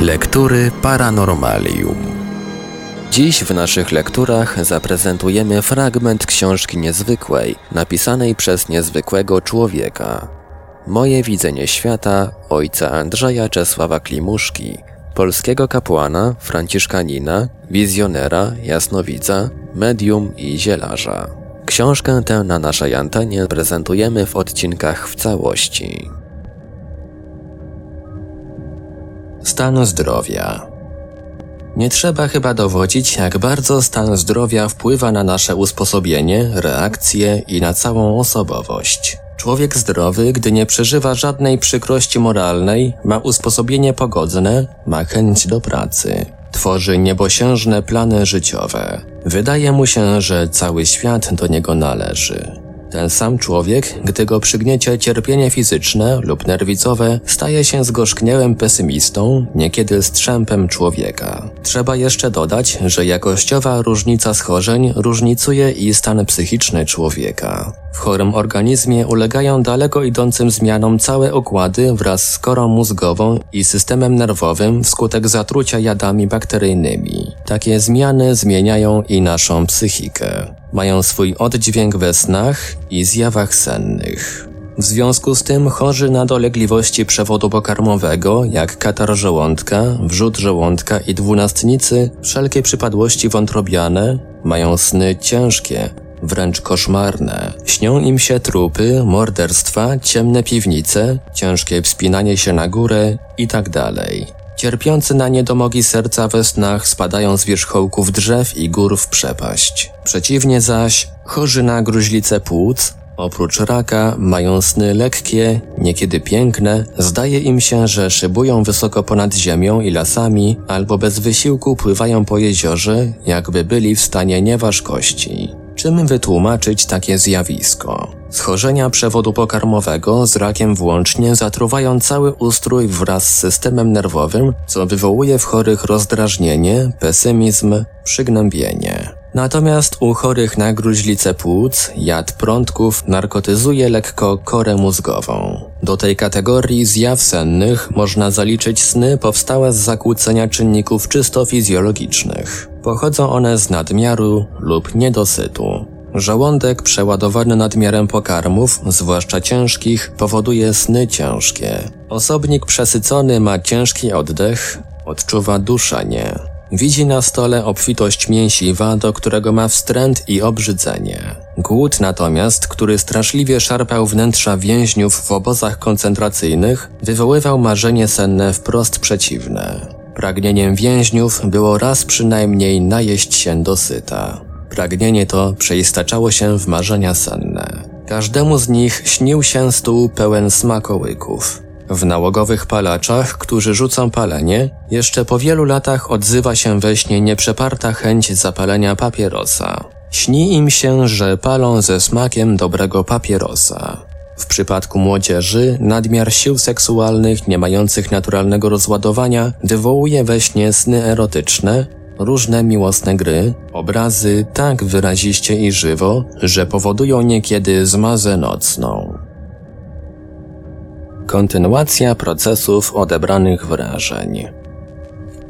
Lektury Paranormalium. Dziś w naszych lekturach zaprezentujemy fragment książki niezwykłej, napisanej przez niezwykłego człowieka. Moje widzenie świata ojca Andrzeja Czesława Klimuszki, polskiego kapłana, franciszkanina, wizjonera, jasnowidza, medium i zielarza. Książkę tę na naszej antenie prezentujemy w odcinkach w całości. Stan zdrowia. Nie trzeba chyba dowodzić, jak bardzo stan zdrowia wpływa na nasze usposobienie, reakcje i na całą osobowość. Człowiek zdrowy, gdy nie przeżywa żadnej przykrości moralnej, ma usposobienie pogodne, ma chęć do pracy. Tworzy niebosiężne plany życiowe. Wydaje mu się, że cały świat do niego należy. Ten sam człowiek, gdy go przygniecie cierpienie fizyczne lub nerwicowe, staje się zgorzkniałym pesymistą, niekiedy strzępem człowieka. Trzeba jeszcze dodać, że jakościowa różnica schorzeń różnicuje i stan psychiczny człowieka. W chorym organizmie ulegają daleko idącym zmianom całe układy wraz z korą mózgową i systemem nerwowym wskutek zatrucia jadami bakteryjnymi. Takie zmiany zmieniają i naszą psychikę. Mają swój oddźwięk we snach i zjawach sennych. W związku z tym chorzy na dolegliwości przewodu pokarmowego, jak katar żołądka, wrzód żołądka i dwunastnicy, wszelkie przypadłości wątrobiane, mają sny ciężkie, wręcz koszmarne. Śnią im się trupy, morderstwa, ciemne piwnice, ciężkie wspinanie się na górę i tak. Cierpiący na niedomogi serca we snach spadają z wierzchołków drzew i gór w przepaść. Przeciwnie zaś, chorzy na gruźlicę płuc, oprócz raka, mają sny lekkie, niekiedy piękne, zdaje im się, że szybują wysoko ponad ziemią i lasami, albo bez wysiłku pływają po jeziorze, jakby byli w stanie nieważkości. Czym wytłumaczyć takie zjawisko? Schorzenia przewodu pokarmowego z rakiem włącznie zatruwają cały ustrój wraz z systemem nerwowym, co wywołuje w chorych rozdrażnienie, pesymizm, przygnębienie. Natomiast u chorych na gruźlicę płuc jad prądków narkotyzuje lekko korę mózgową. Do tej kategorii zjaw sennych można zaliczyć sny powstałe z zakłócenia czynników czysto fizjologicznych. Pochodzą one z nadmiaru lub niedosytu. Żołądek przeładowany nadmiarem pokarmów, zwłaszcza ciężkich, powoduje sny ciężkie. Osobnik przesycony ma ciężki oddech, odczuwa duszenie. Widzi na stole obfitość mięsiwa, do którego ma wstręt i obrzydzenie. Głód natomiast, który straszliwie szarpał wnętrza więźniów w obozach koncentracyjnych, wywoływał marzenie senne wprost przeciwne. Pragnieniem więźniów było raz przynajmniej najeść się dosyta. Pragnienie to przeistaczało się w marzenia senne. Każdemu z nich śnił się stół pełen smakołyków. W nałogowych palaczach, którzy rzucą palenie, jeszcze po wielu latach odzywa się we śnie nieprzeparta chęć zapalenia papierosa. Śni im się, że palą ze smakiem dobrego papierosa. W przypadku młodzieży nadmiar sił seksualnych nie mających naturalnego rozładowania wywołuje we śnie sny erotyczne, różne miłosne gry, obrazy tak wyraziście i żywo, że powodują niekiedy zmazę nocną. Kontynuacja procesów odebranych wrażeń.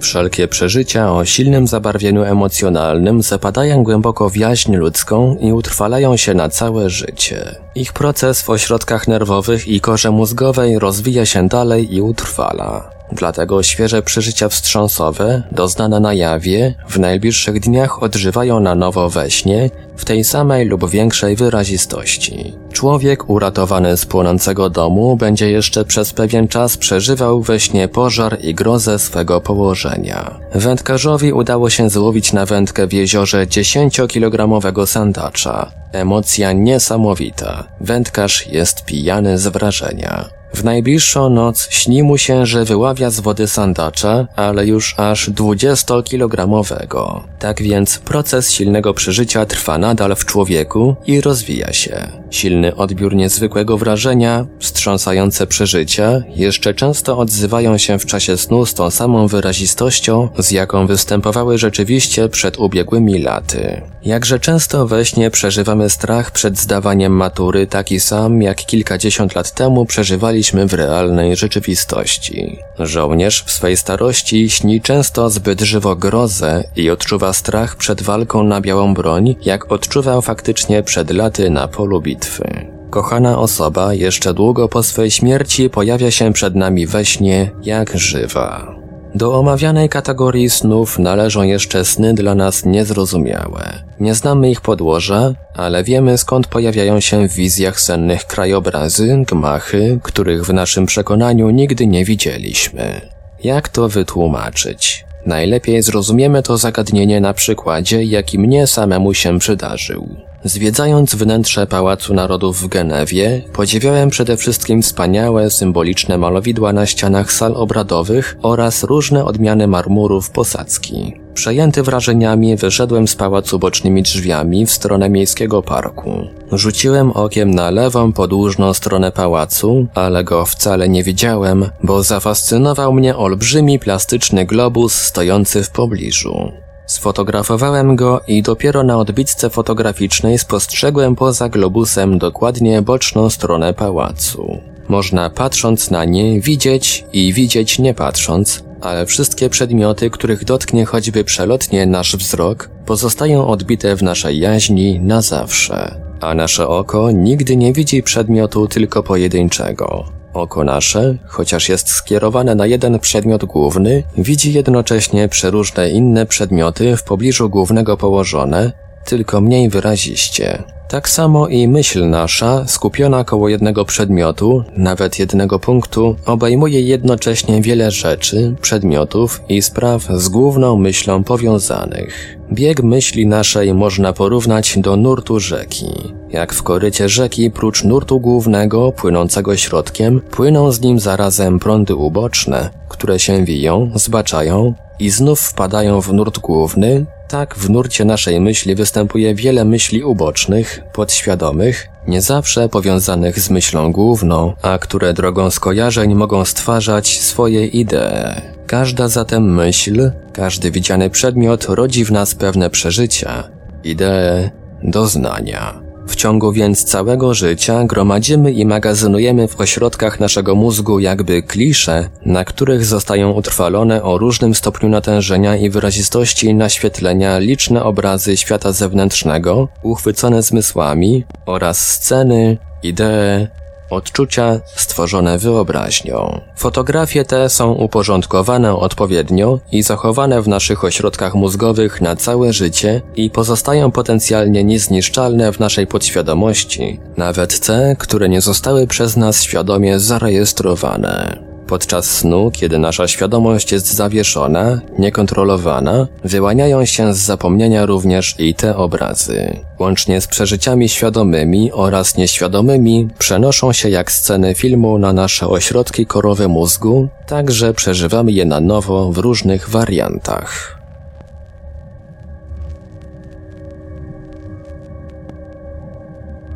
Wszelkie przeżycia o silnym zabarwieniu emocjonalnym zapadają głęboko w jaźń ludzką i utrwalają się na całe życie. Ich proces w ośrodkach nerwowych i korze mózgowej rozwija się dalej i utrwala. Dlatego świeże przeżycia wstrząsowe, doznane na jawie, w najbliższych dniach odżywają na nowo we śnie, w tej samej lub większej wyrazistości. Człowiek uratowany z płonącego domu będzie jeszcze przez pewien czas przeżywał we śnie pożar i grozę swego położenia. Wędkarzowi udało się złowić na wędkę w jeziorze 10-kilogramowego sandacza. Emocja niesamowita. Wędkarz jest pijany z wrażenia. W najbliższą noc śni mu się, że wyławia z wody sandacza, ale już aż 20-kilogramowego. Tak więc proces silnego przeżycia trwa nadal w człowieku i rozwija się. Silny odbiór niezwykłego wrażenia, wstrząsające przeżycia jeszcze często odzywają się w czasie snu z tą samą wyrazistością, z jaką występowały rzeczywiście przed ubiegłymi laty. Jakże często we śnie przeżywamy strach przed zdawaniem matury taki sam, jak kilkadziesiąt lat temu przeżywali odczuwaliśmy w realnej rzeczywistości. Żołnierz w swej starości śni często zbyt żywo grozę i odczuwa strach przed walką na białą broń, jak odczuwał faktycznie przed laty na polu bitwy. Kochana osoba jeszcze długo po swej śmierci pojawia się przed nami we śnie jak żywa. Do omawianej kategorii snów należą jeszcze sny dla nas niezrozumiałe. Nie znamy ich podłoża, ale wiemy skąd pojawiają się w wizjach sennych krajobrazy, gmachy, których w naszym przekonaniu nigdy nie widzieliśmy. Jak to wytłumaczyć? Najlepiej zrozumiemy to zagadnienie na przykładzie, jaki mnie samemu się przydarzył. Zwiedzając wnętrze Pałacu Narodów w Genewie, podziwiałem przede wszystkim wspaniałe, symboliczne malowidła na ścianach sal obradowych oraz różne odmiany marmurów posadzki. Przejęty wrażeniami wyszedłem z pałacu bocznymi drzwiami w stronę miejskiego parku. Rzuciłem okiem na lewą podłużną stronę pałacu, ale go wcale nie widziałem, bo zafascynował mnie olbrzymi plastyczny globus stojący w pobliżu. Sfotografowałem go i dopiero na odbitce fotograficznej spostrzegłem poza globusem dokładnie boczną stronę pałacu. Można patrząc na nie widzieć i widzieć nie patrząc, ale wszystkie przedmioty, których dotknie choćby przelotnie nasz wzrok, pozostają odbite w naszej jaźni na zawsze. A nasze oko nigdy nie widzi przedmiotu tylko pojedynczego. Oko nasze, chociaż jest skierowane na jeden przedmiot główny, widzi jednocześnie przeróżne inne przedmioty w pobliżu głównego położone, tylko mniej wyraziście. Tak samo i myśl nasza, skupiona koło jednego przedmiotu, nawet jednego punktu, obejmuje jednocześnie wiele rzeczy, przedmiotów i spraw z główną myślą powiązanych. Bieg myśli naszej można porównać do nurtu rzeki. Jak w korycie rzeki, prócz nurtu głównego, płynącego środkiem, płyną z nim zarazem prądy uboczne, które się wiją, zbaczają i znów wpadają w nurt główny, tak w nurcie naszej myśli występuje wiele myśli ubocznych, podświadomych, nie zawsze powiązanych z myślą główną, a które drogą skojarzeń mogą stwarzać swoje idee. Każda zatem myśl, każdy widziany przedmiot rodzi w nas pewne przeżycia, idee, doznania. W ciągu więc całego życia gromadzimy i magazynujemy w ośrodkach naszego mózgu jakby klisze, na których zostają utrwalone o różnym stopniu natężenia i wyrazistości naświetlenia liczne obrazy świata zewnętrznego, uchwycone zmysłami oraz sceny, idee, odczucia stworzone wyobraźnią. Fotografie te są uporządkowane odpowiednio i zachowane w naszych ośrodkach mózgowych na całe życie i pozostają potencjalnie niezniszczalne w naszej podświadomości, nawet te, które nie zostały przez nas świadomie zarejestrowane. Podczas snu, kiedy nasza świadomość jest zawieszona, niekontrolowana, wyłaniają się z zapomnienia również i te obrazy. Łącznie z przeżyciami świadomymi oraz nieświadomymi przenoszą się jak sceny filmu na nasze ośrodki korowe mózgu, tak że przeżywamy je na nowo w różnych wariantach.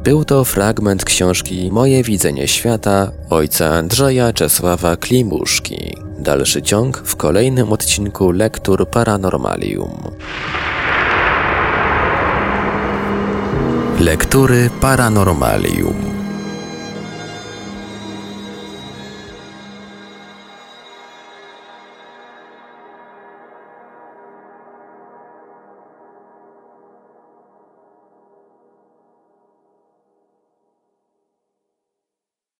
Był to fragment książki Moje widzenie świata ojca Andrzeja Czesława Klimuszki. Dalszy ciąg w kolejnym odcinku Lektur Paranormalium. Lektury Paranormalium.